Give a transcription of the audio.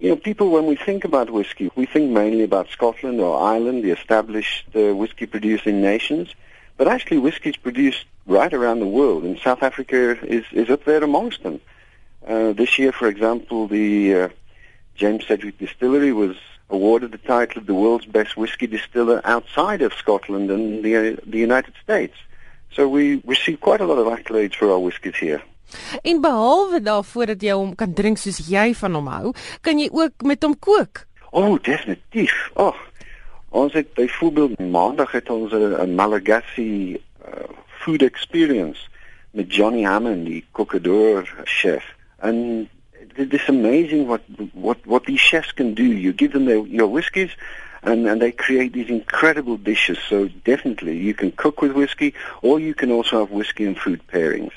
You know, people, when we think about whiskey, we think mainly about Scotland or Ireland, the established uh, whiskey producing nations. But actually, whiskey is produced right around the world, and South Africa is, is up there amongst them. Uh, this year, for example, the uh, James Sedgwick Distillery was awarded the title of the world's best whiskey distiller outside of Scotland and the, the United States. So we receive quite a lot of accolades for our whiskies here. En behalwe daarvoor dat jy hom kan drink soos jy van hom hou, kan jy ook met hom kook. Oh, definitief. Oh, ons het byvoorbeeld maandag het ons 'n Malagasy uh, food experience met Johnny Hammond, die kookador chef. And it is amazing what what what these chefs can do. You give them their, your whiskies and and they create these incredible dishes. So definitely you can cook with whiskey or you can also have whiskey and food pairings.